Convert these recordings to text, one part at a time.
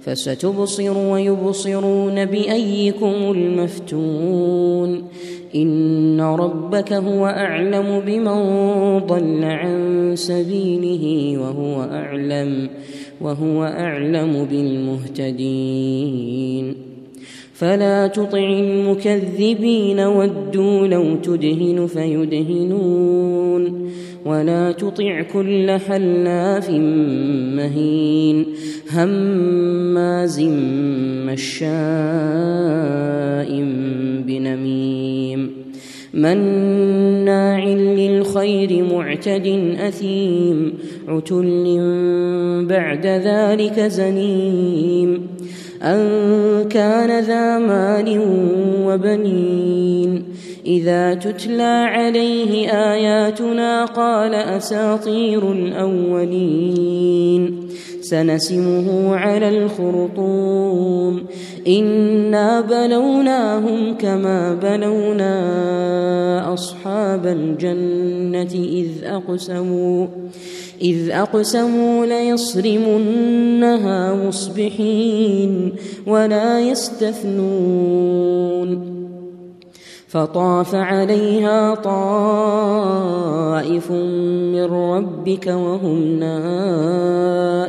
فستبصر ويبصرون بأيكم المفتون. إن ربك هو أعلم بمن ضل عن سبيله وهو أعلم وهو أعلم بالمهتدين. فلا تطع المكذبين ودوا لو تدهن فيدهنون ولا تطع كل حلاف مهين هماز مشاء بنميم مناع للخير معتد أثيم عتل بعد ذلك زنيم أن كان ذا مال وبنين. إذا تتلى عليه آياتنا قال أساطير الأولين. سنسمه على الخرطوم. إنا بلوناهم كما بلونا أصحاب الجنة إذ أقسموا إذ أقسموا ليصرمنها مصبحين ولا يستثنون. فطاف عليها طائف من ربك وهم نائمون.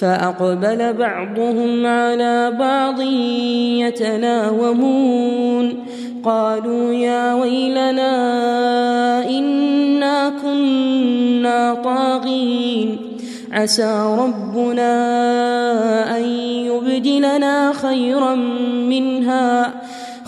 فأقبل بعضهم على بعض يتلاومون قالوا يا ويلنا إنا كنا طاغين. عسى ربنا أن يبدلنا خيرا منها.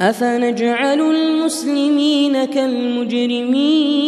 أفنجعل المسلمين كالمجرمين؟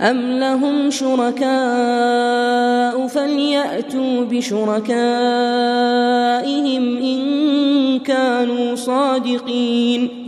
أم لهم شركاء فليأتوا بشركائهم إن كانوا صادقين